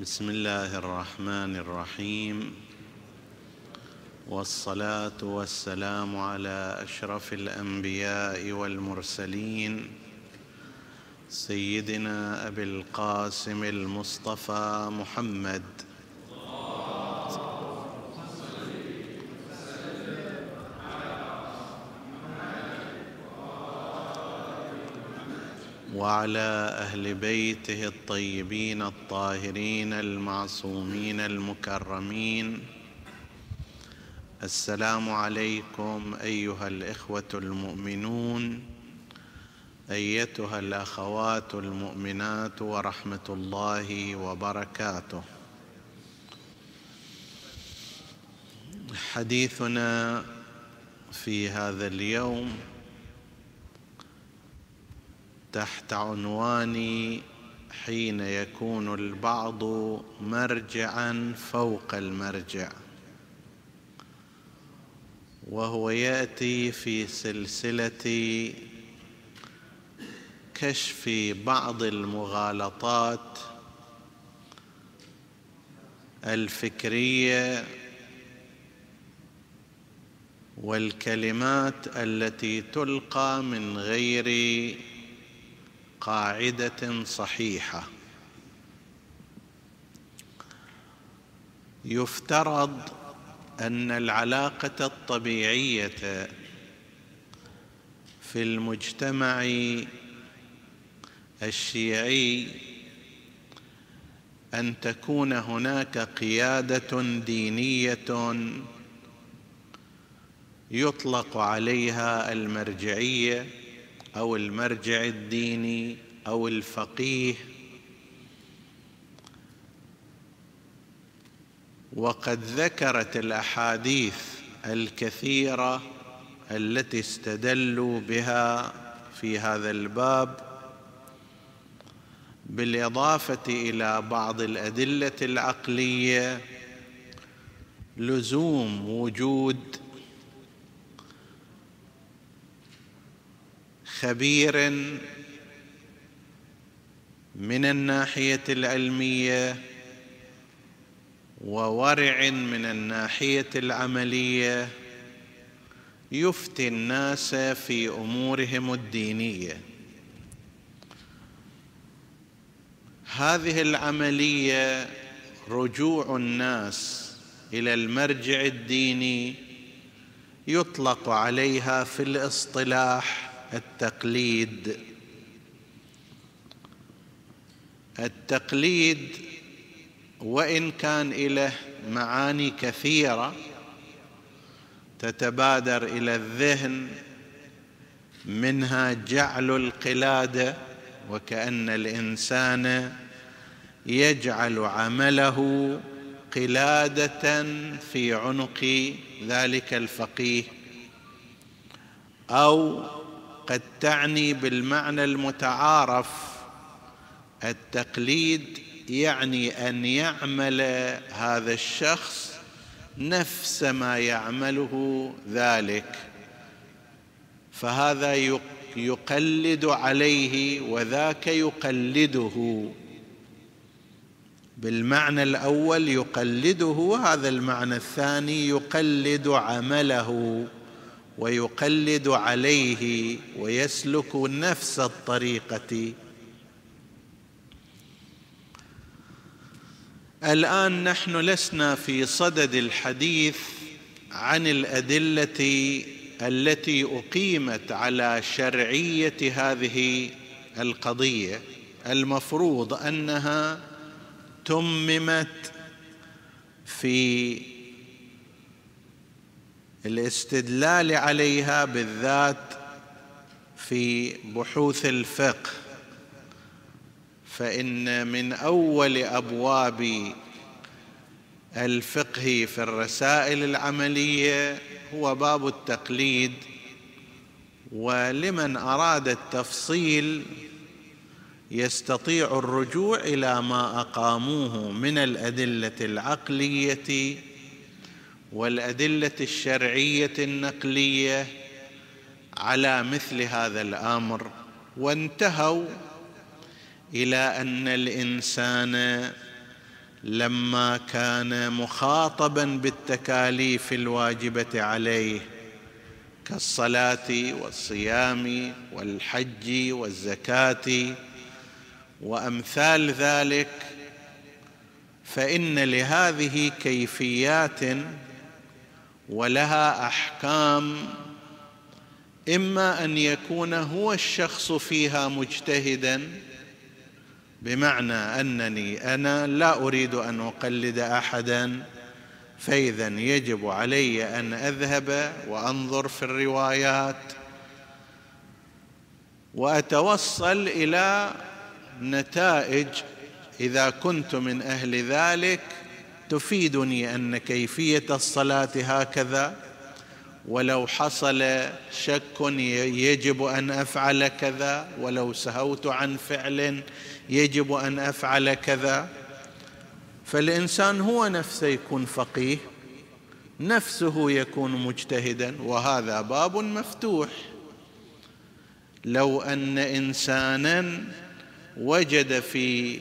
بسم الله الرحمن الرحيم. والصلاة والسلام على أشرف الأنبياء والمرسلين. سيدنا أبي القاسم المصطفى محمد. وعلى أهل بيته الطيبين الطاهرين المعصومين المكرمين. السلام عليكم أيها الإخوة المؤمنون أيتها الأخوات المؤمنات ورحمة الله وبركاته. حديثنا في هذا اليوم تحت عنوان حين يكون البعض مرجعا فوق المرجع. وهو يأتي في سلسلة كشف بعض المغالطات الفكرية والكلمات التي تلقى من غير قاعدة صحيحة. يفترض أن العلاقة الطبيعية في المجتمع الشيعي أن تكون هناك قيادة دينية يطلق عليها المرجعية أو المرجع الديني أو الفقيه. وقد ذكرت الأحاديث الكثيرة التي استدلوا بها في هذا الباب بالإضافة إلى بعض الأدلة العقلية لزوم وجود خبير من الناحية العلمية وورع من الناحية العملية يفتي الناس في أمورهم الدينية. هذه العملية رجوع الناس إلى المرجع الديني يطلق عليها في الاصطلاح التقليد. التقليد وإن كان له معاني كثيرة تتبادر إلى الذهن منها جعل القلادة وكأن الإنسان يجعل عمله قلادة في عنق ذلك الفقيه أو قد تعني بالمعنى المتعارف. التقليد يعني أن يعمل هذا الشخص نفس ما يعمله ذلك. فهذا يقلد عليه وذاك يقلده. بالمعنى الأول يقلده هذا المعنى الثاني يقلد عمله. ويقلد عليه ويسلك نفس الطريقة. الآن نحن لسنا في صدد الحديث عن الأدلة التي أقيمت على شرعية هذه القضية. المفروض أنها تممت في الاستدلال عليها بالذات في بحوث الفقه فإن من أول أبواب الفقه في الرسائل العملية هو باب التقليد ولمن أراد التفصيل يستطيع الرجوع إلى ما أقاموه من الأدلة العقلية والأدلة الشرعية النقلية على مثل هذا الأمر وانتهوا إلى أن الإنسان لما كان مخاطبا بالتكاليف الواجبة عليه كالصلاة والصيام والحج والزكاة وأمثال ذلك فإن لهذه كيفيات ولها أحكام إما أن يكون هو الشخص فيها مجتهدا بمعنى أنني أنا لا أريد أن أقلد احدا فاذا يجب علي أن أذهب وأنظر في الروايات وأتوصل إلى نتائج إذا كنت من أهل ذلك تفيدني أن كيفية الصلاة هكذا؟ ولو حصل شك يجب أن أفعل كذا. ولو سهوت عن فعل يجب أن أفعل كذا. فالإنسان هو نفسه يكون فقيه نفسه يكون مجتهدا وهذا باب مفتوح. لو أن انسانا وجد في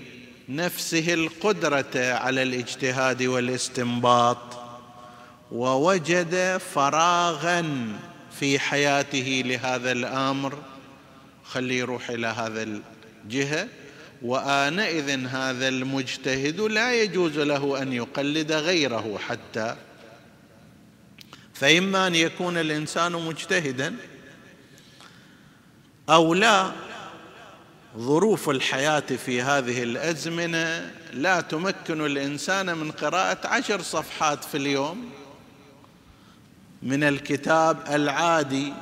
نفسه القدرة على الاجتهاد والاستنباط ووجد فراغا في حياته لهذا الأمر. خليه يروح إلى هذا الجهة. وآنئذ هذا المجتهد لا يجوز له أن يقلد غيره حتى فإما أن يكون الإنسان مجتهدا أو لا ظروف الحياة في هذه الأزمنة لا تمكن الإنسان من قراءة عشر صفحات في اليوم. من الكتاب العادي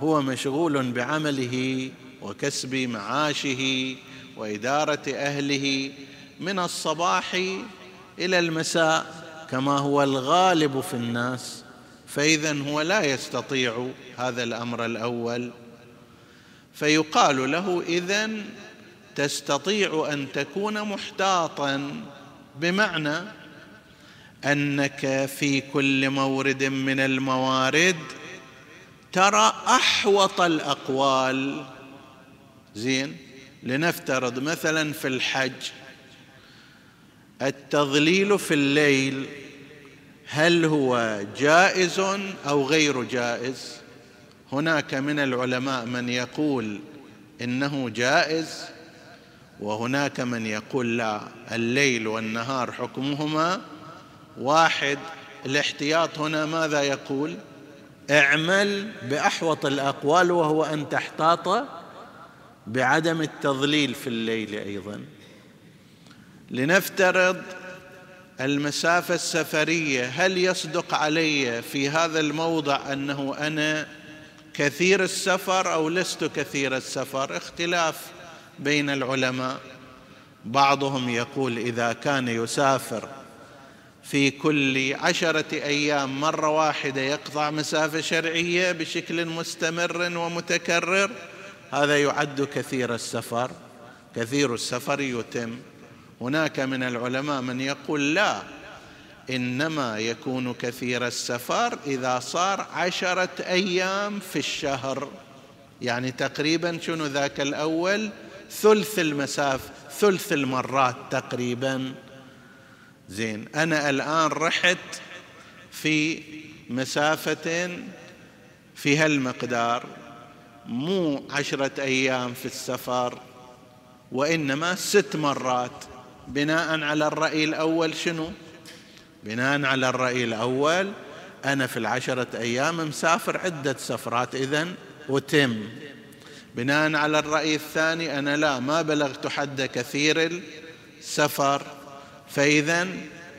هو مشغول بعمله وكسب معاشه وإدارة أهله. من الصباح إلى المساء كما هو الغالب في الناس فإذا هو لا يستطيع هذا الأمر الأول. فيقال له اذا تستطيع أن تكون محتاطا بمعنى أنك في كل مورد من الموارد ترى أحوط الأقوال. زين؟ لنفترض مثلا في الحج. التظليل في الليل هل هو جائز أو غير جائز؟ هناك من العلماء من يقول إنه جائز وهناك من يقول لا الليل والنهار حكمهما واحد. الاحتياط هنا ماذا يقول؟ اعمل بأحوط الأقوال وهو أن تحتاط بعدم التضليل في الليل أيضا. لنفترض المسافة السفرية هل يصدق علي في هذا الموضع أنه أنا كثير السفر أو لست كثير السفر؟ اختلاف بين العلماء. بعضهم يقول إذا كان يسافر في كل عشرة أيام مرة واحدة يقطع مسافة شرعية بشكل مستمر ومتكرر هذا يعد كثير السفر. كثير السفر يتم. هناك من العلماء من يقول لا إنما يكون كثير السفر إذا صار عشرة أيام في الشهر. يعني تقريبا شنو ذاك الأول؟ ثلث المسافه ثلث المرات تقريبا. زين أنا الآن رحت في مسافة في هالمقدار. مو عشرة أيام في السفر وإنما ست مرات. بناء على الرأي الأول شنو؟ بناء على الرأي الأول أنا في العشرة أيام مسافر عدة سفرات اذا وتم. بناء على الرأي الثاني أنا لا ما بلغت حد كثير السفر فاذا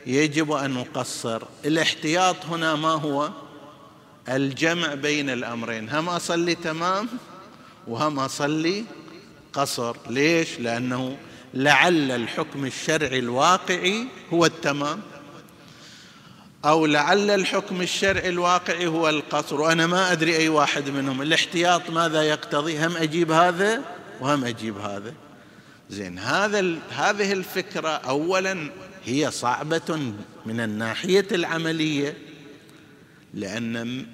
يجب أن نقصر الاحتياط هنا ما هو؟ الجمع بين الأمرين. هم أصلي تمام وهم أصلي قصر. ليش؟ لأنه لعل الحكم الشرعي الواقعي هو التمام. أو لعل الحكم الشرعي الواقعي هو القصر. وأنا ما أدري أي واحد منهم. الاحتياط ماذا يقتضي؟ هم أجيب هذا وهم أجيب هذا. زين هذا هذه الفكرة اولا هي صعبة من الناحية العملية لأن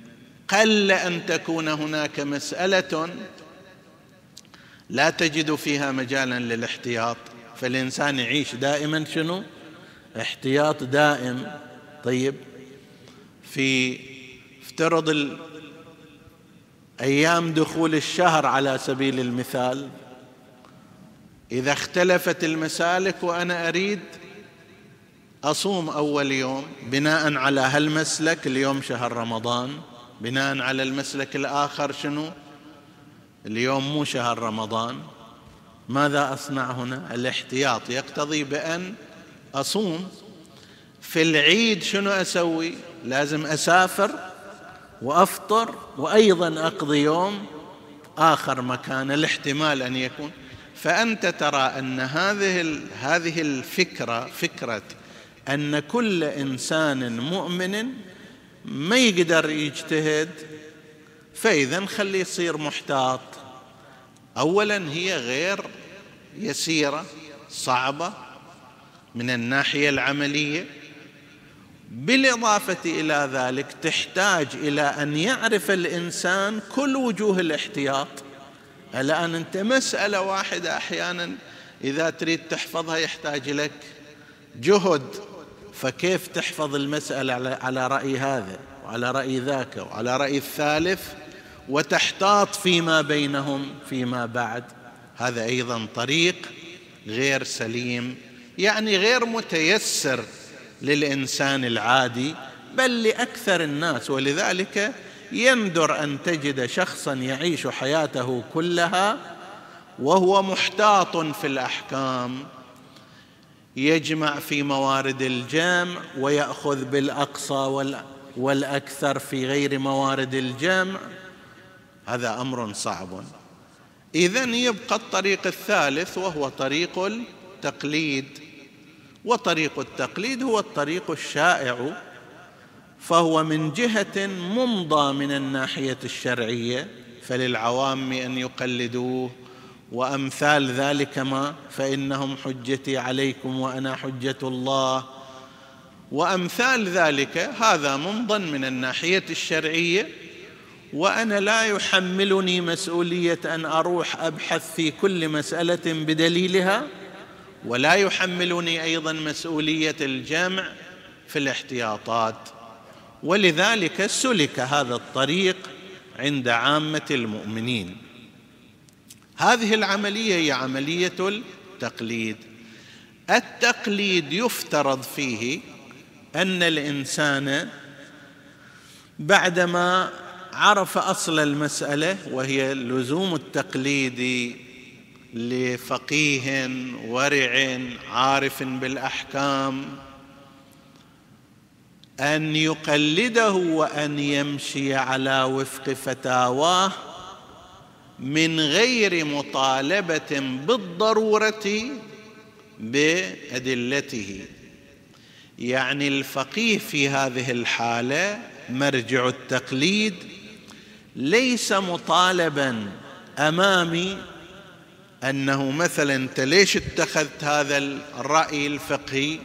قل أن تكون هناك مسألة لا تجد فيها مجالا للاحتياط. فالإنسان يعيش دائما شنو؟ احتياط دائم. طيب في افترض أيام دخول الشهر على سبيل المثال إذا اختلفت المسالك وأنا أريد أصوم أول يوم بناء على هالمسلك اليوم شهر رمضان بناء على المسلك الآخر شنو؟ اليوم مو شهر رمضان. ماذا أصنع هنا؟ الاحتياط يقتضي بأن أصوم. في العيد شنو أسوي؟ لازم أسافر وأفطر وأيضا أقضي يوم آخر مكان الاحتمال أن يكون. فأنت ترى أن هذه هذه الفكرة فكرة أن كل إنسان مؤمن ما يقدر يجتهد فإذا خليه يصير محتاط. اولا هي غير يسيرة صعبة من الناحية العملية. بالإضافة إلى ذلك تحتاج إلى أن يعرف الإنسان كل وجوه الاحتياط. الان أنت مسألة واحدة أحيانا إذا تريد تحفظها يحتاج لك جهد. فكيف تحفظ المسألة على رأي هذا وعلى رأي ذاك وعلى رأي الثالث؟ وتحتاط فيما بينهم فيما بعد. هذا أيضا طريق غير سليم يعني غير متيسر. للإنسان العادي بل لأكثر الناس. ولذلك يندر أن تجد شخصا يعيش حياته كلها وهو محتاط في الأحكام. يجمع في موارد الجمع ويأخذ بالأقصى والأكثر في غير موارد الجمع. هذا أمر صعب. اذا يبقى الطريق الثالث وهو طريق التقليد. وطريق التقليد هو الطريق الشائع فهو من جهة ممضى من الناحية الشرعية فللعوام أن يقلدوه وأمثال ذلك ما فإنهم حجتي عليكم وأنا حجة الله. وأمثال ذلك هذا ممضى من الناحية الشرعية وأنا لا يحملني مسؤولية أن أروح أبحث في كل مسألة بدليلها. ولا يحملني أيضا مسؤولية الجمع في الاحتياطات. ولذلك سلك هذا الطريق عند عامة المؤمنين. هذه العملية هي عملية التقليد. التقليد يفترض فيه أن الإنسان بعدما عرف أصل المسألة وهي لزوم التقليد لفقيه ورع عارف بالأحكام أن يقلده وأن يمشي على وفق فتاواه من غير مطالبة بالضرورة بأدلته. يعني الفقيه في هذه الحالة مرجع التقليد ليس مطالبا أمامي أنه مثلا أنت ليش اتخذت هذا الرأي الفقهي؟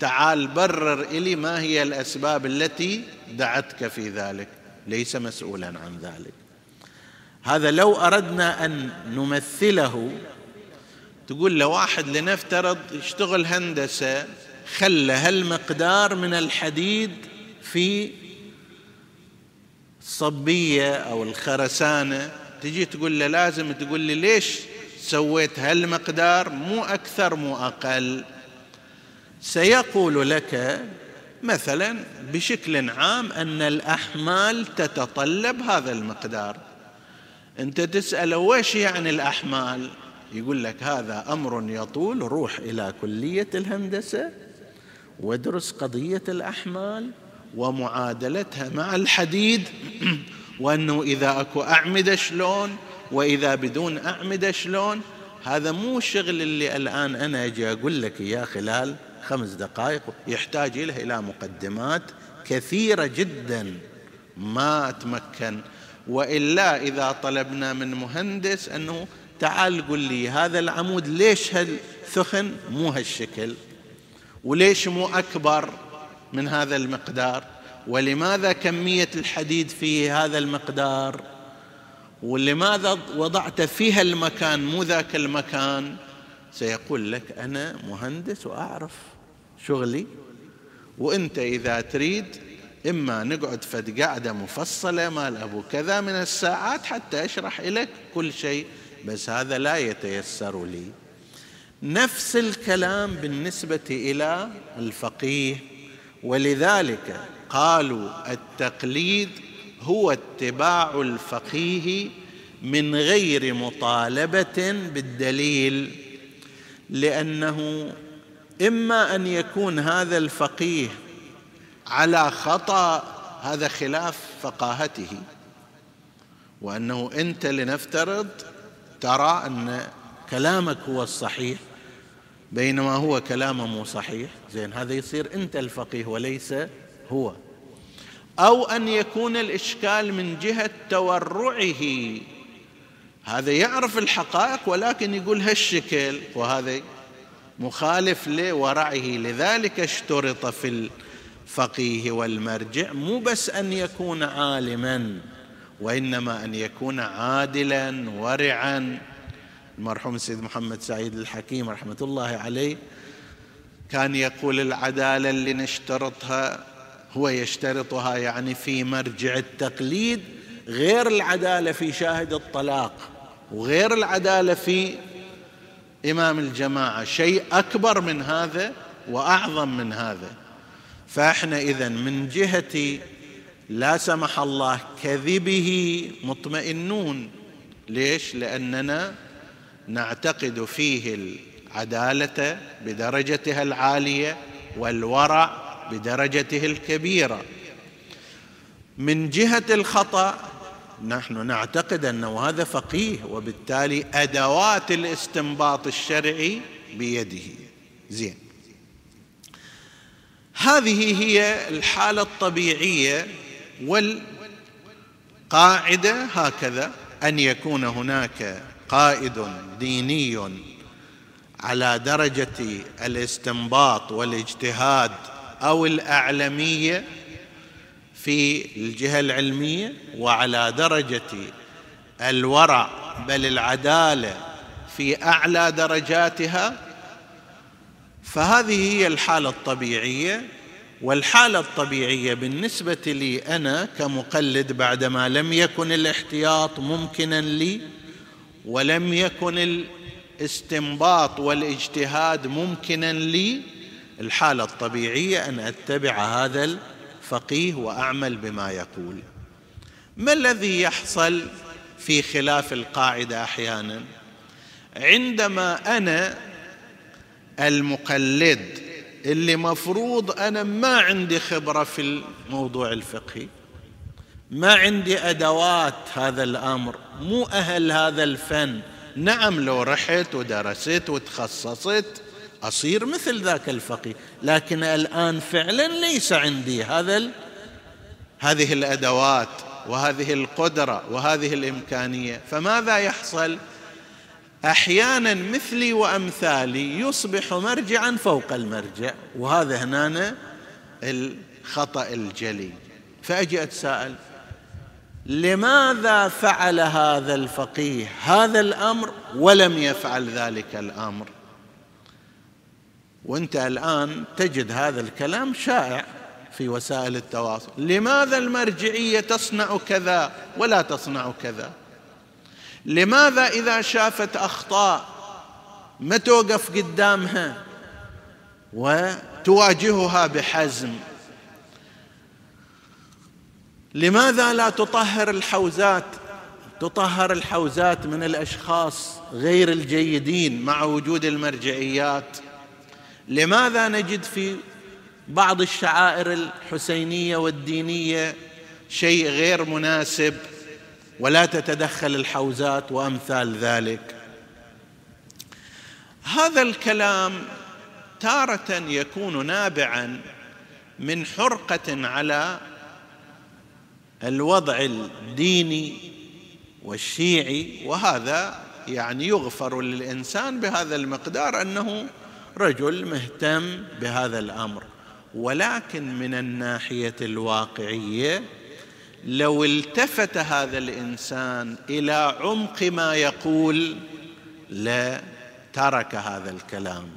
تعال برر إلي ما هي الأسباب التي دعتك في ذلك. ليس مسؤولا عن ذلك. هذا لو أردنا أن نمثله تقول لواحد لنفترض يشتغل هندسة خلى هالمقدار من الحديد في الصبية أو الخرسانة تجي تقول له لازم تقول لي ليش سويت هالمقدار مو أكثر مو أقل. سيقول لك مثلا بشكل عام أن الأحمال تتطلب هذا المقدار. أنت تساله وش يعني الأحمال؟ يقول لك هذا أمر يطول روح إلى كلية الهندسة وادرس قضية الأحمال ومعادلتها مع الحديد. وأنه إذا أكو أعمدة شلون؟ وإذا بدون أعمدة شلون؟ هذا مو شغل اللي الآن أنا أجي أقول لك اياه خلال خمس دقائق يحتاج له إلى مقدمات كثيرة جدا ما أتمكن. وإلا إذا طلبنا من مهندس أنه تعال قل لي هذا العمود ليش هالثخن مو هالشكل؟ وليش مو أكبر من هذا المقدار؟ ولماذا كمية الحديد في هذا المقدار؟ ولماذا وضعت فيها المكان مو ذاك المكان؟ سيقول لك أنا مهندس وأعرف شغلي. وأنت إذا تريد إما نقعد فد قاعدة مفصلة مال أبو كذا من الساعات حتى أشرح لك كل شيء بس هذا لا يتيسر لي. نفس الكلام بالنسبة إلى الفقيه. ولذلك قالوا التقليد هو اتباع الفقيه من غير مطالبة بالدليل لأنه إما أن يكون هذا الفقيه على خطأ هذا خلاف فقاهته وأنه أنت لنفترض ترى أن كلامك هو الصحيح بينما هو كلامه مو صحيح زين هذا يصير أنت الفقيه وليس هو. أو أن يكون الإشكال من جهة تورعه. هذا يعرف الحقائق ولكن يقول هالشكل وهذا مخالف لورعه. لذلك اشترط في الفقيه والمرجع مو بس أن يكون عالما وإنما أن يكون عادلا ورعا. المرحوم السيد محمد سعيد الحكيم رحمة الله عليه كان يقول العدالة اللي نشترطها هو يشترطها يعني في مرجع التقليد غير العدالة في شاهد الطلاق وغير العدالة في إمام الجماعة. شيء أكبر من هذا وأعظم من هذا. فإحنا اذا من جهة لا سمح الله كذبه مطمئنون. ليش؟ لأننا نعتقد فيه العدالة بدرجتها العالية والورع بدرجته الكبيرة. من جهة الخطأ نحن نعتقد أنه هذا فقيه وبالتالي أدوات الاستنباط الشرعي بيده. زين. هذه هي الحالة الطبيعية والقاعدة هكذا. أن يكون هناك قائد ديني على درجة الاستنباط والاجتهاد أو الأعلمية في الجهة العلمية وعلى درجة الورع بل العدالة في أعلى درجاتها فهذه هي الحالة الطبيعية. والحالة الطبيعية بالنسبة لي أنا كمقلد بعدما لم يكن الاحتياط ممكنا لي ولم يكن الاستنباط والاجتهاد ممكنا لي الحالة الطبيعية أن أتبع هذا الفقيه وأعمل بما يقول. ما الذي يحصل في خلاف القاعدة أحيانا؟ عندما أنا المقلد اللي مفروض أنا ما عندي خبرة في الموضوع الفقهي ما عندي أدوات هذا الأمر مو أهل هذا الفن. نعم لو رحت ودرست وتخصصت أصير مثل ذاك الفقيه. لكن الآن فعلا ليس عندي هذا. هذه الأدوات وهذه القدرة وهذه الإمكانية. فماذا يحصل؟ أحيانا مثلي وأمثالي يصبح مرجعا فوق المرجع وهذا هنا الخطأ الجلي. فاجي اتساءل لماذا فعل هذا الفقيه هذا الأمر ولم يفعل ذلك الأمر؟ وانت الآن تجد هذا الكلام شائع في وسائل التواصل. لماذا المرجعية تصنع كذا ولا تصنع كذا؟ لماذا إذا شافت أخطاء ما توقف قدامها وتواجهها بحزم؟ لماذا لا تطهر الحوزات؟ تطهر الحوزات من الأشخاص غير الجيدين مع وجود المرجعيات؟ لماذا نجد في بعض الشعائر الحسينية والدينية شيء غير مناسب ولا تتدخل الحوزات وأمثال ذلك؟ هذا الكلام تارة يكون نابعا من حرقة على الوضع الديني والشيعي وهذا يعني يغفر للإنسان بهذا المقدار أنه رجل مهتم بهذا الأمر. ولكن من الناحية الواقعية لو التفت هذا الإنسان إلى عمق ما يقول لترك هذا الكلام.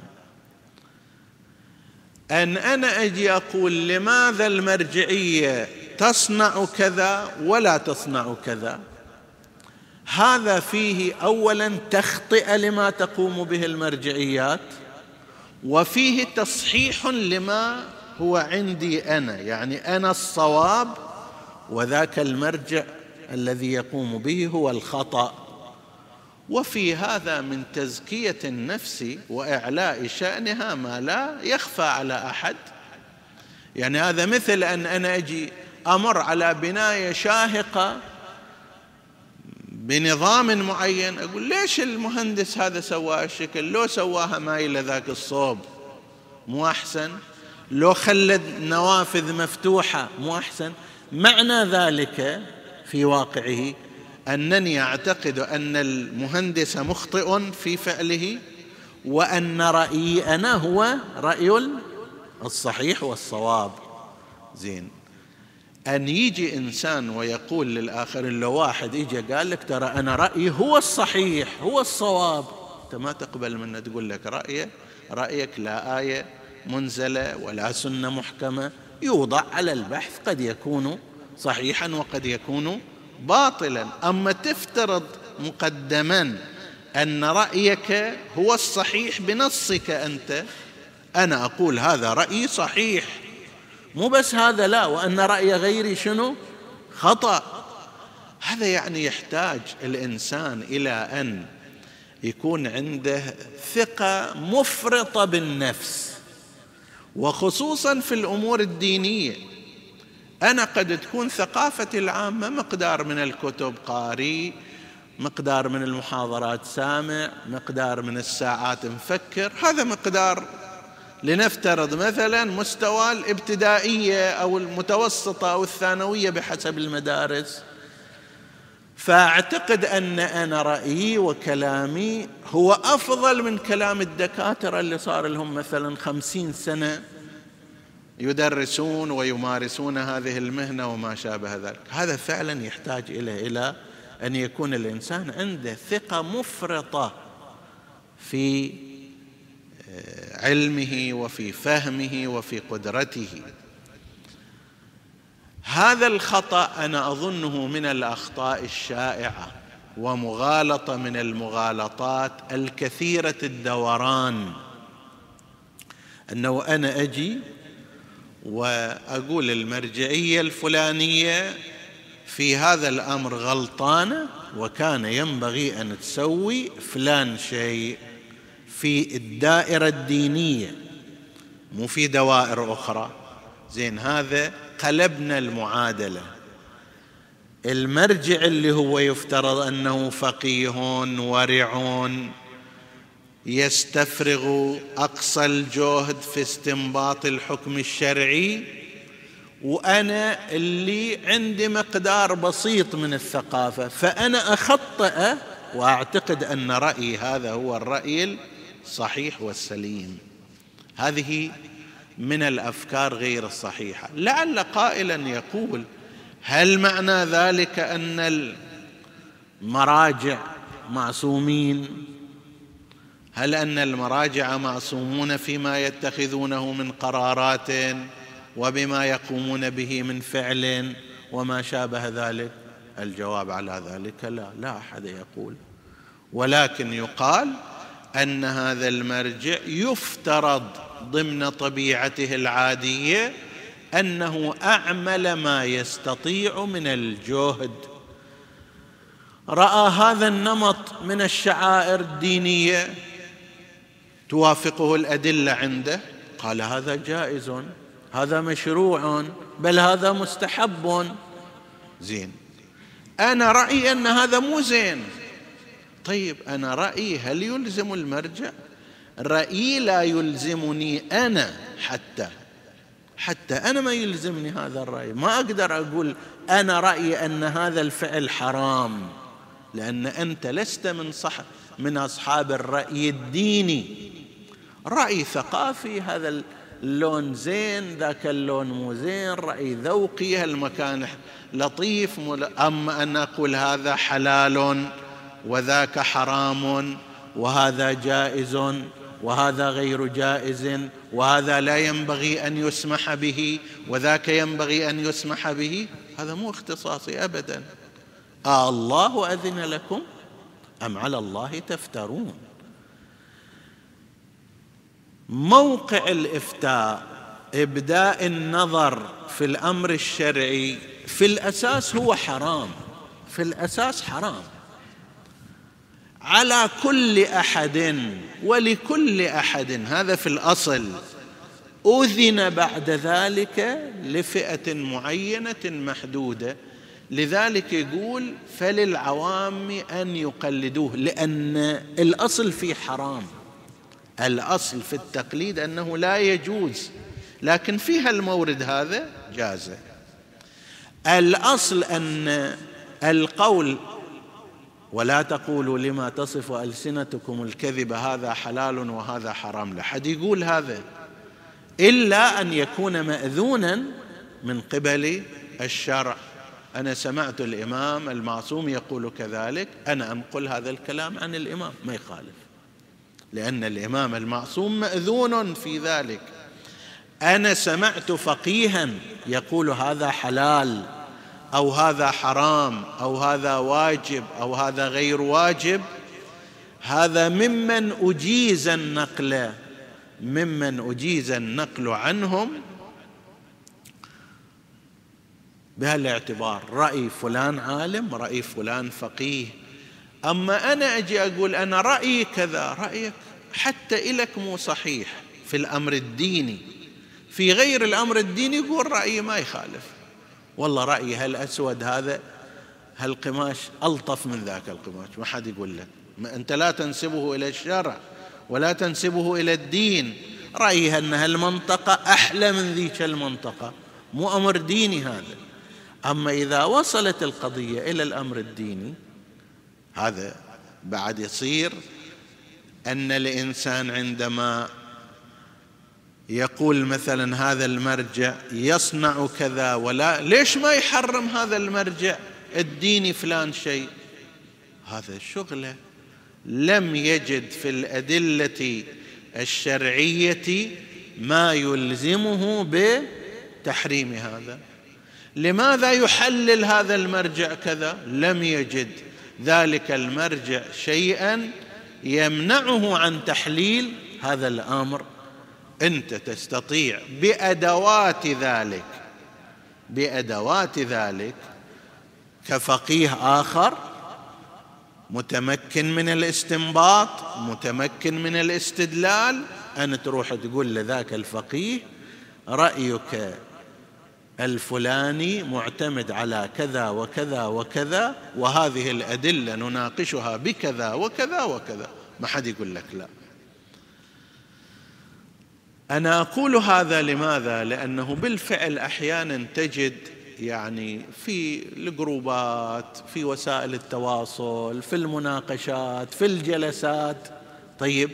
أن أنا أجي أقول لماذا المرجعية تصنع كذا ولا تصنع كذا؟ هذا فيه اولا تخطئة لما تقوم به المرجعيات وفيه تصحيح لما هو عندي أنا يعني أنا الصواب وذاك المرجع الذي يقوم به هو الخطأ. وفي هذا من تزكية النفس وإعلاء شأنها ما لا يخفى على أحد. يعني هذا مثل أن أنا أجي أمر على بناية شاهقة بنظام معين. أقول ليش المهندس هذا سوى الشكل لو سواها مايله ذاك الصوب. مو أحسن. لو خلد نوافذ مفتوحة مو أحسن. معنى ذلك في واقعه أنني أعتقد أن المهندس مخطئ في فعله وأن رأيي أنا هو رأي الصحيح والصواب. زين. أن يجي إنسان ويقول للآخرين لو واحد يجي قال لك ترى أنا رأيي هو الصحيح هو الصواب. أنت ما تقبل منه تقول لك رأيه رأيك لا آية منزلة ولا سنة محكمة. يوضع على البحث قد يكون صحيحا وقد يكون باطلا. أما تفترض مقدما أن رأيك هو الصحيح بنصك أنت أنا أقول هذا رأيي صحيح. مو بس هذا لا وأن رأي غيري شنو؟ خطأ. هذا يعني يحتاج الإنسان إلى أن يكون عنده ثقة مفرطة بالنفس. وخصوصا في الأمور الدينية. أنا قد تكون ثقافتي العامة مقدار من الكتب قاري مقدار من المحاضرات سامع مقدار من الساعات مفكر هذا مقدار لنفترض مثلا مستوى الابتدائية أو المتوسطة أو الثانوية بحسب المدارس. فأعتقد أن أنا رأيي وكلامي هو أفضل من كلام الدكاترة اللي صار لهم مثلا خمسين سنة يدرسون ويمارسون هذه المهنة وما شابه ذلك. هذا فعلا يحتاج إلى إلى أن يكون الإنسان عنده ثقة مفرطة في علمه وفي فهمه وفي قدرته. هذا الخطأ أنا أظنه من الأخطاء الشائعة ومغالطة من المغالطات الكثيرة الدوران. أنه أنا أجي وأقول المرجعية الفلانية في هذا الأمر غلطانة وكان ينبغي أن تسوي فلان شيء. في الدائرة الدينية مو في دوائر أخرى. زين هذا قلبنا المعادلة. المرجع اللي هو يفترض أنه فقيه ورع يستفرغ أقصى الجهد في استنباط الحكم الشرعي. وأنا اللي عندي مقدار بسيط من الثقافة فأنا أخطأ وأعتقد أن رأيي هذا هو الرأي الصحيح والسليم. هذه من الأفكار غير الصحيحة. لعل قائلا يقول هل معنى ذلك أن المراجع معصومين؟ هل أن المراجع معصومون فيما يتخذونه من قرارات وبما يقومون به من فعل وما شابه ذلك؟ الجواب على ذلك لا. لا أحد يقول. ولكن يقال أن هذا المرجع يفترض ضمن طبيعته العادية أنه أعمل ما يستطيع من الجهد. رأى هذا النمط من الشعائر الدينية. توافقه الأدلة عنده. قال هذا جائز هذا مشروع بل هذا مستحب. زين. أنا رأيي أن هذا مو زين. طيب أنا رأيي هل يلزم المرجع؟ رأيي لا يلزمني أنا حتى حتى أنا ما يلزمني هذا الرأي. ما أقدر أقول أنا رأيي أن هذا الفعل حرام لأن أنت لست من صح من أصحاب الرأي الديني. رأي ثقافي هذا اللون زين ذاك اللون مو زين رأي ذوقي هالمكان لطيف أما أن أقول هذا حلال وذاك حرام وهذا جائز وهذا غير جائز وهذا لا ينبغي أن يسمح به وذاك ينبغي أن يسمح به. هذا مو اختصاصي ابدا. آه الله أذن لكم أم على الله تفترون؟ موقع الإفتاء إبداء النظر في الأمر الشرعي في الأساس هو حرام في الأساس حرام. على كل أحد ولكل أحد. هذا في الأصل. أذن بعد ذلك لفئة معينة محدودة. لذلك يقول فللعوام أن يقلدوه لأن الأصل في حرام. الأصل في التقليد أنه لا يجوز لكن فيها المورد هذا جاز الأصل أن القول ولا تقولوا لما تصف ألسنتكم الكذب هذا حلال وهذا حرام. لا حد يقول هذا إلا أن يكون مأذونا من قبل الشرع. أنا سمعت الإمام المعصوم يقول كذلك أنا أنقل هذا الكلام عن الإمام ما يخالف. لأن الإمام المعصوم مأذون في ذلك. أنا سمعت فقيها يقول هذا حلال. أو هذا حرام أو هذا واجب أو هذا غير واجب هذا ممن أجيز النقل ممن أجيز النقل عنهم بهالاعتبار رأي فلان عالم رأي فلان فقيه. أما أنا أجي أقول أنا رأيي كذا رأيك حتى إلك مو صحيح في الأمر الديني. في غير الأمر الديني يقول رأيي ما يخالف. والله رأيي هالأسود هذا هالقماش ألطف من ذاك القماش ما حد يقول لك. أنت لا تنسبه إلى الشرع ولا تنسبه إلى الدين. رأيي أن هالمنطقة أحلى من ذيك المنطقة مو أمر ديني هذا. أما إذا وصلت القضية إلى الأمر الديني هذا بعد يصير أن الإنسان عندما يقول مثلا هذا المرجع يصنع كذا ولا ليش ما يحرم هذا المرجع؟ الديني فلان شيء. هذا شغله. لم يجد في الأدلة الشرعية ما يلزمه بتحريم هذا. لماذا يحلل هذا المرجع كذا؟ لم يجد. ذلك المرجع شيئا يمنعه عن تحليل هذا الأمر. أنت تستطيع بأدوات ذلك بأدوات ذلك كفقيه آخر متمكن من الاستنباط متمكن من الاستدلال أن تروح تقول لذاك الفقيه رأيك الفلاني معتمد على كذا وكذا وكذا وهذه الأدلة نناقشها بكذا وكذا وكذا. ما حد يقول لك لا. أنا أقول هذا لماذا؟ لأنه بالفعل أحيانا تجد يعني في الجروبات في وسائل التواصل في المناقشات في الجلسات. طيب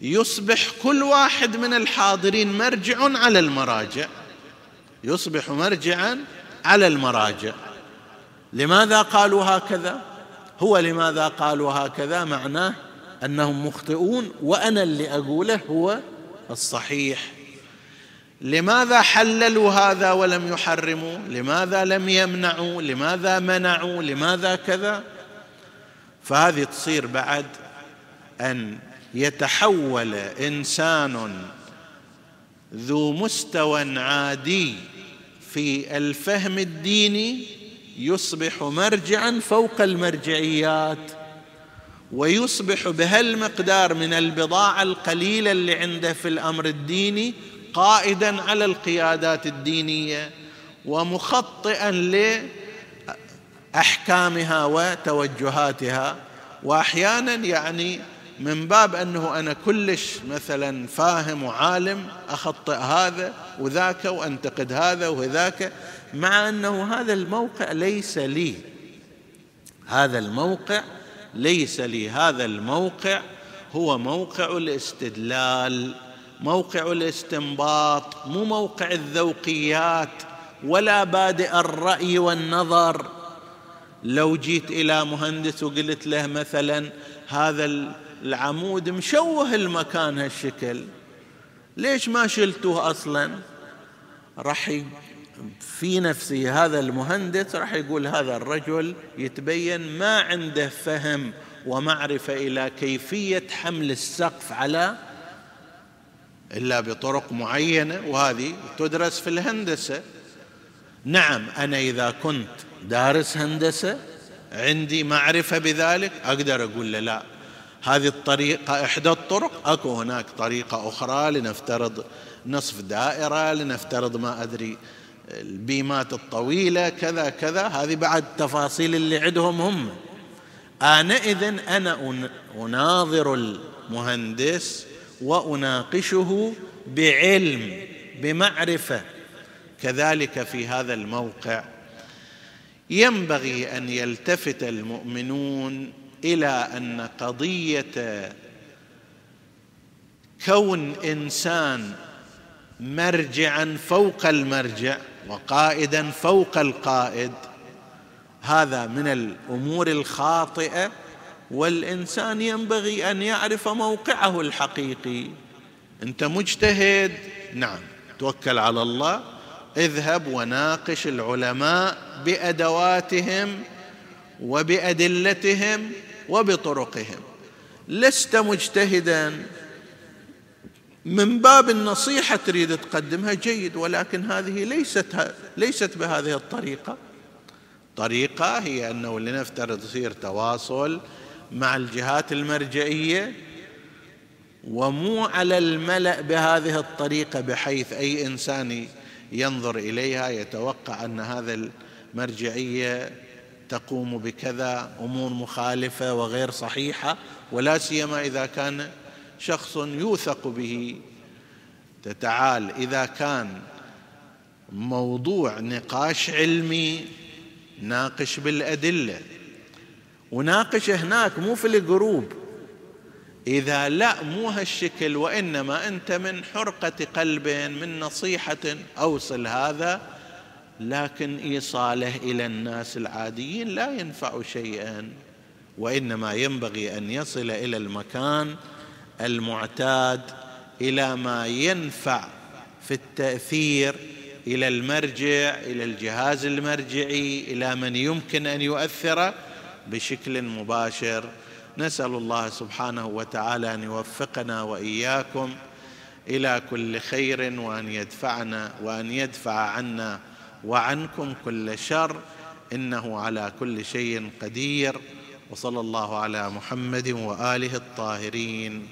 يصبح كل واحد من الحاضرين مرجع على المراجع. يصبح مرجعا على المراجع. لماذا قالوا هكذا؟ هو لماذا قالوا هكذا؟ معناه أنهم مخطئون وأنا اللي أقوله هو الصحيح. لماذا حللوا هذا ولم يحرموا؟ لماذا لم يمنعوا؟ لماذا منعوا؟ لماذا كذا؟ فهذه تصير بعد أن يتحول إنسان ذو مستوى عادي في الفهم الديني يصبح مرجعا فوق المرجعيات. ويصبح بهالمقدار من البضاعة القليلة اللي عنده في الأمر الديني قائدا على القيادات الدينية ومخطئا لأحكامها وتوجهاتها. واحيانا يعني من باب أنه أنا كلش مثلا فاهم وعالم أخطئ هذا وذاك وأنتقد هذا وذاك مع أنه هذا الموقع ليس لي. هذا الموقع ليس لي هذا الموقع هو موقع الاستدلال موقع الاستنباط مو موقع الذوقيات ولا بادئ الرأي والنظر. لو جيت إلى مهندس وقلت له مثلا هذا العمود مشوه المكان هالشكل ليش ما شلتوه أصلا؟ راح في نفسه هذا المهندس راح يقول هذا الرجل يتبين ما عنده فهم ومعرفة إلى كيفية حمل السقف على إلا بطرق معينة وهذه تدرس في الهندسة. نعم أنا إذا كنت دارس هندسة عندي معرفة بذلك أقدر أقول له لا. هذه الطريقة إحدى الطرق أكو هناك طريقة أخرى لنفترض نصف دائرة لنفترض ما أدري البيمات الطويلة كذا كذا هذه بعد تفاصيل اللي عندهم هم. آنئذ أنا أناظر المهندس وأناقشه بعلم بمعرفة. كذلك في هذا الموقع ينبغي أن يلتفت المؤمنون إلى أن قضية كون إنسان مرجعا فوق المرجع وقائدا فوق القائد. هذا من الأمور الخاطئة والإنسان ينبغي أن يعرف موقعه الحقيقي. أنت مجتهد؟ نعم. توكل على الله. اذهب وناقش العلماء بأدواتهم وبأدلتهم وبطرقهم. لست مجتهدا. من باب النصيحة تريد تقدمها جيد ولكن هذه ليست ليست بهذه الطريقة. طريقة هي أنه لنفترض يصير تواصل مع الجهات المرجعية ومو على الملأ بهذه الطريقة بحيث أي إنسان ينظر إليها يتوقع أن هذا المرجعية تقوم بكذا أمور مخالفة وغير صحيحة ولا سيما إذا كان شخص يوثق به. تتعال إذا كان موضوع نقاش علمي ناقش بالأدلة. وناقش هناك مو في الجروب. إذا لا مو هالشكل وإنما أنت من حرقة قلب من نصيحة أوصل هذا. لكن إيصاله إلى الناس العاديين لا ينفع شيئا. وإنما ينبغي أن يصل إلى المكان المعتاد إلى ما ينفع في التأثير إلى المرجع إلى الجهاز المرجعي إلى من يمكن أن يؤثر بشكل مباشر. نسأل الله سبحانه وتعالى أن يوفقنا وإياكم إلى كل خير وأن يدفعنا وأن يدفع عنا وعنكم كل شر. إنه على كل شيء قدير. وصلى الله على محمد وآله الطاهرين.